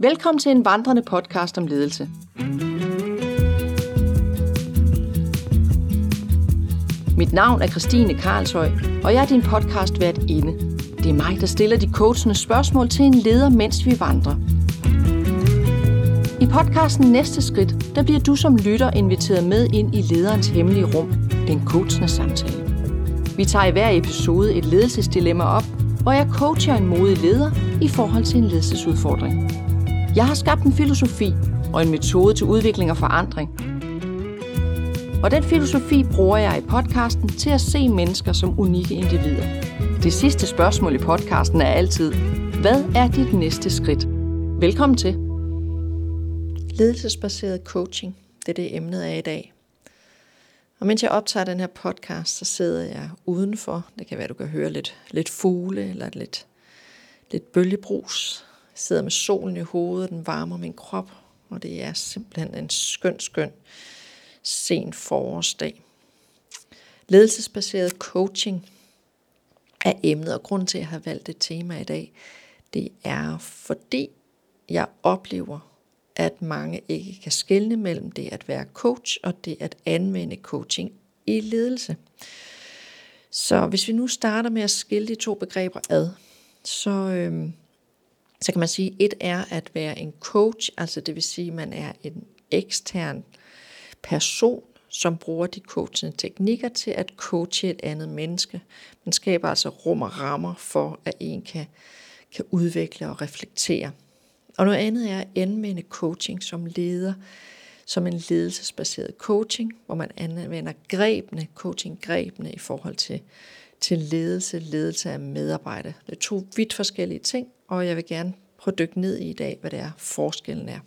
Velkommen til en vandrende podcast om ledelse. Mit navn er Christine Karlshøj, og jeg er din podcast vært inde. Det er mig, der stiller de coachende spørgsmål til en leder, mens vi vandrer. I podcasten Næste Skridt, der bliver du som lytter inviteret med ind i lederens hemmelige rum, den coachende samtale. Vi tager i hver episode et ledelsesdilemma op, hvor jeg coacher en modig leder i forhold til en ledelsesudfordring. Jeg har skabt en filosofi og en metode til udvikling og forandring. Og den filosofi bruger jeg i podcasten til at se mennesker som unikke individer. Det sidste spørgsmål i podcasten er altid, hvad er dit næste skridt? Velkommen til. Ledelsesbaseret coaching, det er det emnet af i dag. Og mens jeg optager den her podcast, så sidder jeg udenfor. Det kan være, at du kan høre lidt, lidt fugle eller lidt, lidt bølgebrus. Sidder med solen i hovedet, den varmer min krop, og det er simpelthen en skøn, skøn sen forårsdag. Ledelsesbaseret coaching er emnet, og grund til, at jeg har valgt det tema i dag, det er fordi jeg oplever, at mange ikke kan skelne mellem det at være coach og det at anvende coaching i ledelse. Så hvis vi nu starter med at skille de to begreber ad, så, øhm, så kan man sige, at et er at være en coach, altså det vil sige, at man er en ekstern person, som bruger de coachende teknikker til at coache et andet menneske. Man skaber altså rum og rammer for, at en kan, kan udvikle og reflektere. Og noget andet er at anvende coaching som leder, som en ledelsesbaseret coaching, hvor man anvender grebene, coaching-grebene i forhold til, til ledelse, ledelse af medarbejdere. Det er to vidt forskellige ting, og jeg vil gerne prøve at dykke ned i i dag, hvad det er forskellen er.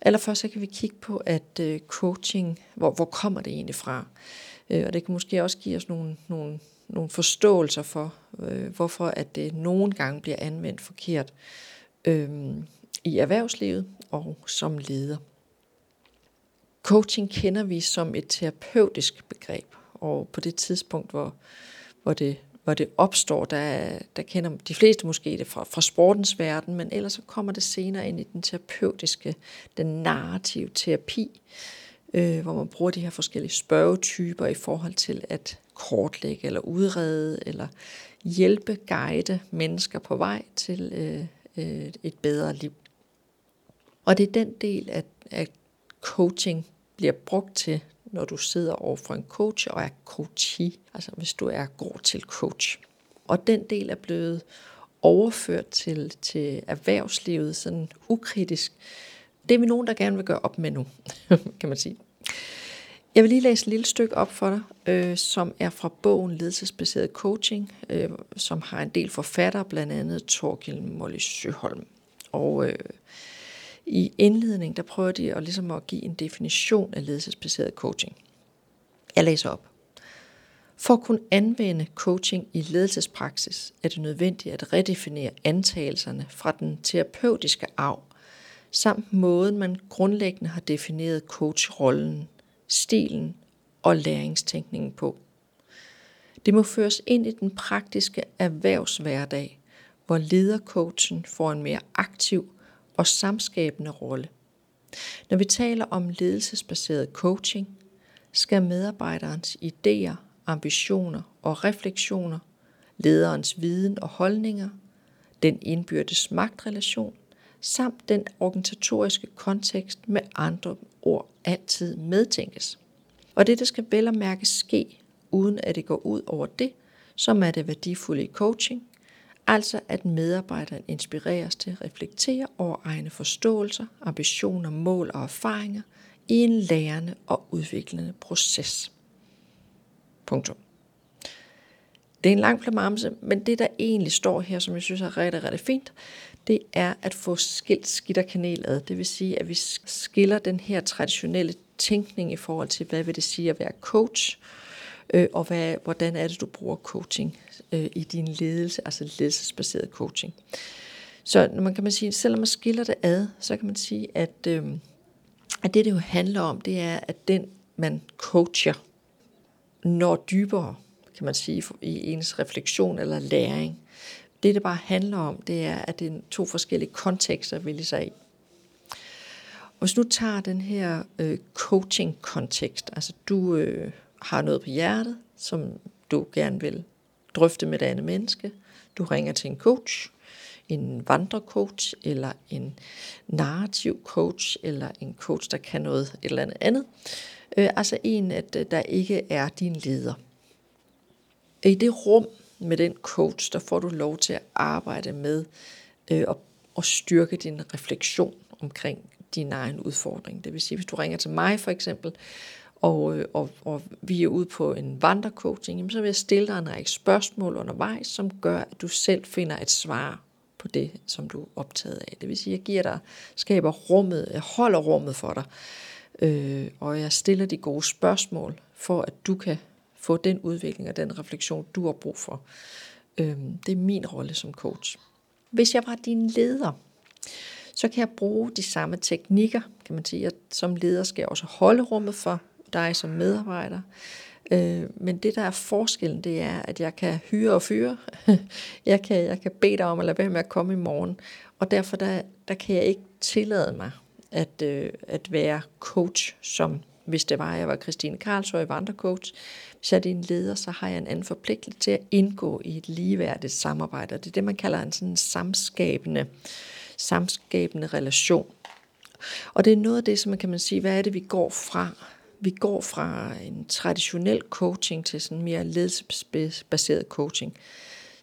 Allerførst så kan vi kigge på, at øh, coaching, hvor, hvor kommer det egentlig fra? Øh, og det kan måske også give os nogle, nogle, nogle forståelser for, øh, hvorfor at det nogle gange bliver anvendt forkert øh, i erhvervslivet og som leder. Coaching kender vi som et terapeutisk begreb, og på det tidspunkt, hvor, hvor, det, hvor det opstår, der, der kender de fleste måske det fra, fra sportens verden, men ellers så kommer det senere ind i den terapeutiske, den narrative terapi, øh, hvor man bruger de her forskellige spørgetyper i forhold til at kortlægge eller udrede eller hjælpe, guide mennesker på vej til øh, øh, et bedre liv. Og det er den del af, af coaching bliver brugt til, når du sidder over for en coach og er coachee, altså hvis du er god til coach. Og den del er blevet overført til, til erhvervslivet sådan ukritisk. Det er vi nogen, der gerne vil gøre op med nu, kan man sige. Jeg vil lige læse et lille stykke op for dig, øh, som er fra bogen Ledelsesbaseret Coaching, øh, som har en del forfattere, blandt andet Torgild Molly Søholm. Og øh, i indledning, der prøver de at, ligesom at give en definition af ledelsesbaseret coaching. Jeg læser op. For at kunne anvende coaching i ledelsespraksis, er det nødvendigt at redefinere antagelserne fra den terapeutiske arv, samt måden man grundlæggende har defineret coachrollen, stilen og læringstænkningen på. Det må føres ind i den praktiske erhvervshverdag, hvor ledercoachen får en mere aktiv og samskabende rolle. Når vi taler om ledelsesbaseret coaching, skal medarbejderens idéer, ambitioner og refleksioner, lederens viden og holdninger, den indbyrdes magtrelation samt den organisatoriske kontekst med andre ord altid medtænkes. Og det, skal vel og mærke ske, uden at det går ud over det, som er det værdifulde i coaching, Altså at medarbejderen inspireres til at reflektere over egne forståelser, ambitioner, mål og erfaringer i en lærende og udviklende proces. Punktum. Det er en lang plamamse, men det der egentlig står her, som jeg synes er rigtig, rigtig fint, det er at få skilt skidt og kanel ad. Det vil sige, at vi skiller den her traditionelle tænkning i forhold til, hvad vil det sige at være coach, øh, Øh, og hvad, hvordan er det, du bruger coaching øh, i din ledelse, altså ledelsesbaseret coaching. Så når man kan man sige, selvom man skiller det ad, så kan man sige, at, øh, at det, det jo handler om, det er, at den, man coacher, når dybere, kan man sige, i ens refleksion eller læring, Det, det bare handler om, det er, at det er to forskellige kontekster, vi lige i. Hvis nu tager den her øh, coaching-kontekst, altså du øh, har noget på hjertet, som du gerne vil drøfte med et andet menneske, du ringer til en coach, en vandrecoach, eller en narrativ coach, eller en coach, der kan noget et eller andet andet. Øh, altså en, at øh, der ikke er din leder. I det rum med den coach, der får du lov til at arbejde med øh, og, og styrke din refleksion omkring din egen udfordring. Det vil sige, hvis du ringer til mig for eksempel, og, øh, og, og vi er ude på en vandrecoaching, så vil jeg stille dig en række spørgsmål undervejs, som gør, at du selv finder et svar på det, som du er optaget af. Det vil sige, at jeg giver dig, skaber rummet, jeg holder rummet for dig, øh, og jeg stiller de gode spørgsmål, for at du kan få den udvikling og den refleksion, du har brug for. Øh, det er min rolle som coach. Hvis jeg var din leder, så kan jeg bruge de samme teknikker, kan man sige. At som leder skal jeg også holde rummet for dig som medarbejder. Øh, men det, der er forskellen, det er, at jeg kan hyre og fyre. jeg, kan, jeg kan bede dig om at lade være med at komme i morgen. Og derfor der, der kan jeg ikke tillade mig at, øh, at være coach, som hvis det var, at jeg var Christine Karlsøj, vandrecoach. Hvis jeg er din leder, så har jeg en anden forpligtelse til at indgå i et ligeværdigt samarbejde. Det er det, man kalder en sådan samskabende, samskabende relation. Og det er noget af det, som man kan man sige, hvad er det, vi går fra? Vi går fra en traditionel coaching til sådan mere ledelsesbaseret coaching.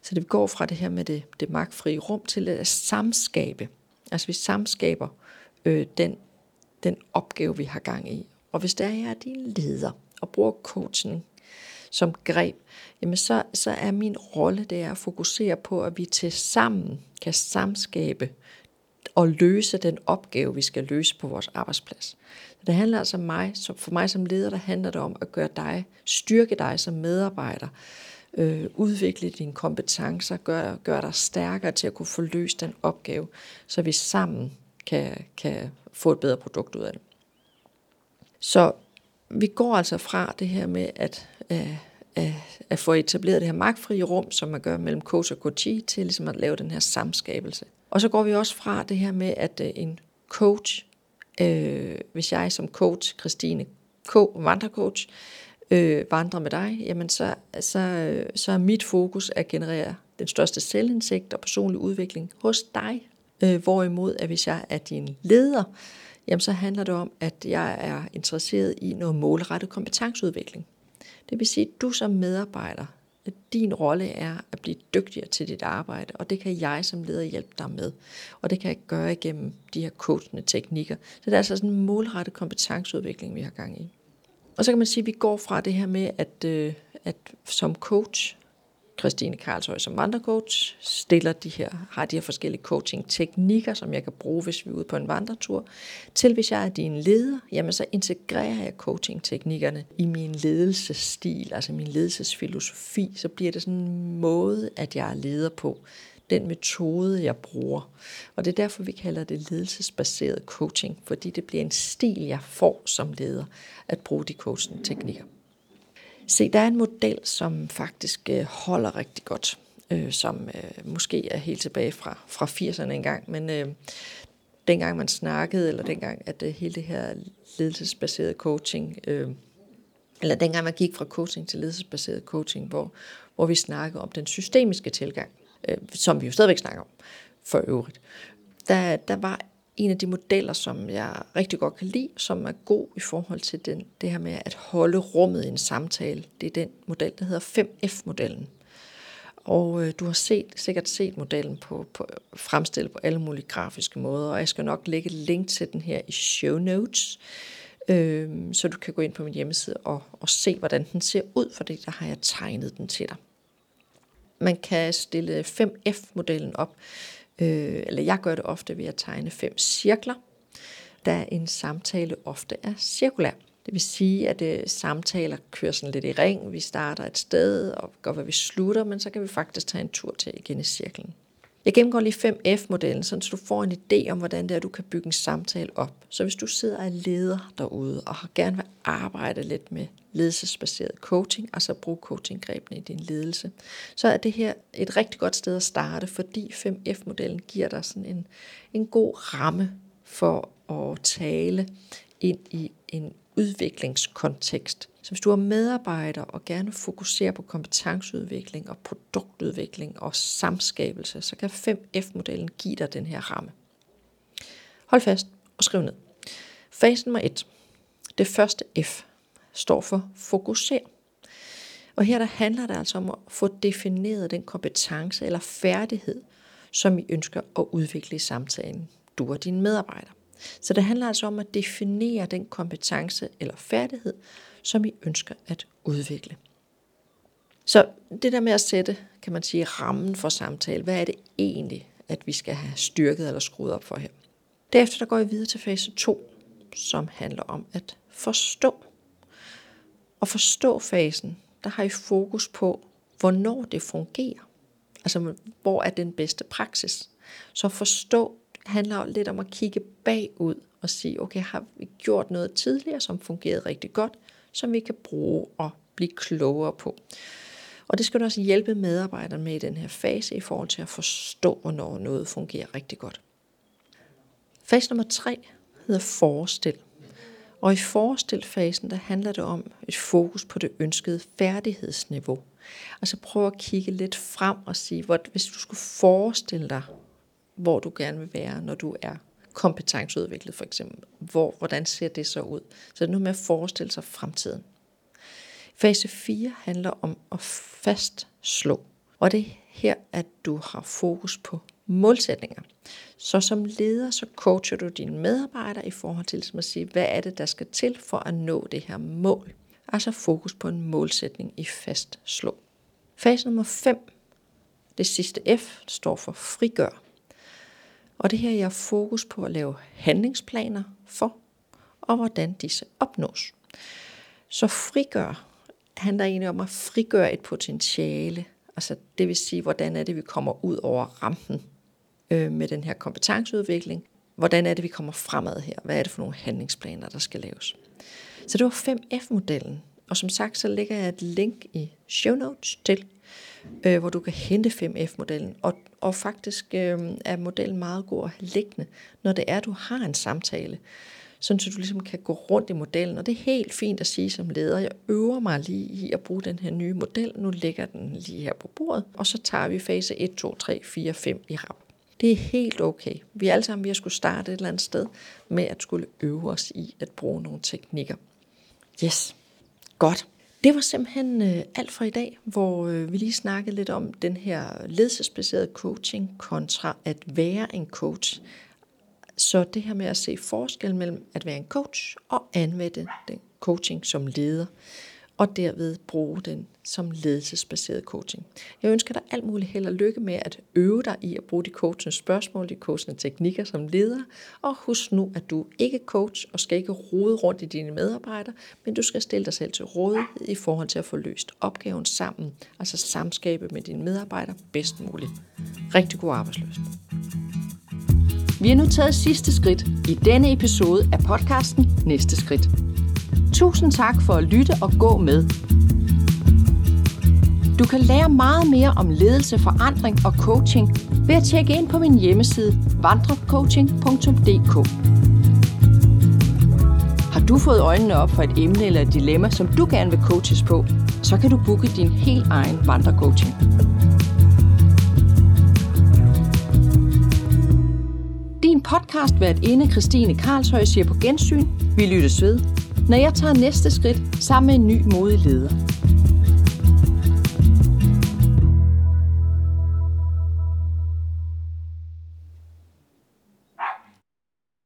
Så det går fra det her med det, det magtfrie rum til at samskabe. Altså vi samskaber øh, den, den opgave, vi har gang i. Og hvis der er jeg er din leder og bruger coaching som greb, jamen så, så er min rolle det er at fokusere på, at vi til sammen kan samskabe og løse den opgave, vi skal løse på vores arbejdsplads. Så det handler altså om mig, for mig som leder, der handler det om at gøre dig, styrke dig som medarbejder, øh, udvikle dine kompetencer, gøre gør dig stærkere til at kunne få løst den opgave, så vi sammen kan, kan få et bedre produkt ud af det. Så vi går altså fra det her med at, at, at, at få etableret det her magtfrie rum, som man gør mellem coach og coachee, til ligesom at lave den her samskabelse. Og så går vi også fra det her med, at øh, en coach, øh, hvis jeg som coach, Christine K., vandrecoach, øh, vandrer med dig, jamen så, så, så er mit fokus at generere den største selvindsigt og personlig udvikling hos dig. Øh, hvorimod, at hvis jeg er din leder, jamen så handler det om, at jeg er interesseret i noget målrettet kompetenceudvikling. Det vil sige, at du som medarbejder, din rolle er at blive dygtigere til dit arbejde, og det kan jeg som leder hjælpe dig med. Og det kan jeg gøre igennem de her coachende teknikker. Så det er altså sådan en målrettet kompetenceudvikling, vi har gang i. Og så kan man sige, at vi går fra det her med, at, øh, at som coach, Christine Karlshøj som vandrecoach, stiller de her, har de her forskellige coaching-teknikker, som jeg kan bruge, hvis vi er ude på en vandretur, til hvis jeg er din leder, jamen så integrerer jeg coaching-teknikkerne i min ledelsesstil, altså min ledelsesfilosofi, så bliver det sådan en måde, at jeg er leder på, den metode, jeg bruger. Og det er derfor, vi kalder det ledelsesbaseret coaching, fordi det bliver en stil, jeg får som leder, at bruge de coaching-teknikker. Se, der er en model, som faktisk øh, holder rigtig godt, øh, som øh, måske er helt tilbage fra, fra 80'erne engang, men øh, dengang man snakkede, eller dengang, at øh, hele det her ledelsesbaserede coaching, øh, eller dengang man gik fra coaching til ledelsesbaseret coaching, hvor, hvor vi snakkede om den systemiske tilgang, øh, som vi jo stadigvæk snakker om for øvrigt, der, der var en af de modeller, som jeg rigtig godt kan lide, som er god i forhold til den, det her med at holde rummet i en samtale. Det er den model, der hedder 5F-modellen. Og øh, du har set, sikkert set modellen på, på fremstillet på alle mulige grafiske måder, og jeg skal nok lægge et link til den her i show notes, øh, så du kan gå ind på min hjemmeside og, og se, hvordan den ser ud, for det der har jeg tegnet den til dig. Man kan stille 5F-modellen op, øh, eller jeg gør det ofte ved at tegne fem cirkler, da en samtale ofte er cirkulær. Det vil sige, at øh, samtaler kører sådan lidt i ring. Vi starter et sted og går, hvad vi slutter, men så kan vi faktisk tage en tur til igen i cirklen. Jeg gennemgår lige 5F-modellen, så du får en idé om, hvordan det er, du kan bygge en samtale op. Så hvis du sidder og leder derude og har gerne vil arbejde lidt med ledelsesbaseret coaching, altså bruge coachinggrebene i din ledelse, så er det her et rigtig godt sted at starte, fordi 5F-modellen giver dig sådan en, en god ramme for at tale ind i en udviklingskontekst. Så hvis du er medarbejder og gerne fokuserer på kompetenceudvikling og produktudvikling og samskabelse, så kan 5F-modellen give dig den her ramme. Hold fast og skriv ned. Fase nummer 1. Det første F står for fokuser. Og her der handler det altså om at få defineret den kompetence eller færdighed, som I ønsker at udvikle i samtalen, du og dine medarbejdere. Så det handler altså om at definere den kompetence eller færdighed, som I ønsker at udvikle. Så det der med at sætte, kan man sige, rammen for samtale, hvad er det egentlig, at vi skal have styrket eller skruet op for her? Derefter der går jeg videre til fase 2, som handler om at forstå. Og forstå fasen, der har I fokus på, hvornår det fungerer. Altså, hvor er den bedste praksis? Så forstå handler lidt om at kigge bagud og sige, okay, har vi gjort noget tidligere, som fungerede rigtig godt, som vi kan bruge og blive klogere på. Og det skal du også hjælpe medarbejderne med i den her fase i forhold til at forstå, hvornår noget fungerer rigtig godt. Fase nummer tre hedder forestil. Og i forestilfasen, der handler det om et fokus på det ønskede færdighedsniveau. Altså prøv at kigge lidt frem og sige, hvor, hvis du skulle forestille dig, hvor du gerne vil være, når du er kompetenceudviklet for eksempel. Hvor, hvordan ser det så ud? Så det er noget med at forestille sig fremtiden. Fase 4 handler om at fastslå. Og det er her, at du har fokus på målsætninger. Så som leder, så coacher du dine medarbejdere i forhold til ligesom at sige, hvad er det, der skal til for at nå det her mål. Altså fokus på en målsætning i fastslå. Fase nummer 5, det sidste F, står for frigør. Og det her jeg har fokus på at lave handlingsplaner for, og hvordan disse opnås. Så frigør handler egentlig om at frigøre et potentiale. Altså det vil sige, hvordan er det, vi kommer ud over rampen øh, med den her kompetenceudvikling. Hvordan er det, vi kommer fremad her? Hvad er det for nogle handlingsplaner, der skal laves? Så det var 5F-modellen. Og som sagt, så lægger jeg et link i show notes til, øh, hvor du kan hente 5F-modellen. Og, og faktisk øh, er modellen meget god at have liggende, når det er, du har en samtale. Sådan så du ligesom kan gå rundt i modellen. Og det er helt fint at sige som leder, jeg øver mig lige i at bruge den her nye model. Nu ligger den lige her på bordet. Og så tager vi fase 1, 2, 3, 4, 5 i rap. Det er helt okay. Vi er alle sammen ved at skulle starte et eller andet sted med at skulle øve os i at bruge nogle teknikker. Yes, godt. Det var simpelthen øh, alt for i dag, hvor øh, vi lige snakkede lidt om den her ledelsesbaserede coaching kontra at være en coach. Så det her med at se forskel mellem at være en coach og anvende den coaching som leder og derved bruge den som ledelsesbaseret coaching. Jeg ønsker dig alt muligt held og lykke med at øve dig i at bruge de coachende spørgsmål, de coachende teknikker som leder, og husk nu, at du ikke er coach og skal ikke rode rundt i dine medarbejdere, men du skal stille dig selv til rådighed i forhold til at få løst opgaven sammen, altså samskabe med dine medarbejdere bedst muligt. Rigtig god arbejdsløst. Vi har nu taget sidste skridt i denne episode af podcasten Næste Skridt. Tusind tak for at lytte og gå med. Du kan lære meget mere om ledelse, forandring og coaching ved at tjekke ind på min hjemmeside vandrecoaching.dk. Har du fået øjnene op for et emne eller et dilemma, som du gerne vil coaches på, så kan du booke din helt egen vandrecoaching. Din podcast vært inde Christine Karlshøj siger på gensyn. Vi lyttes ved når jeg tager næste skridt sammen med en ny modig leder.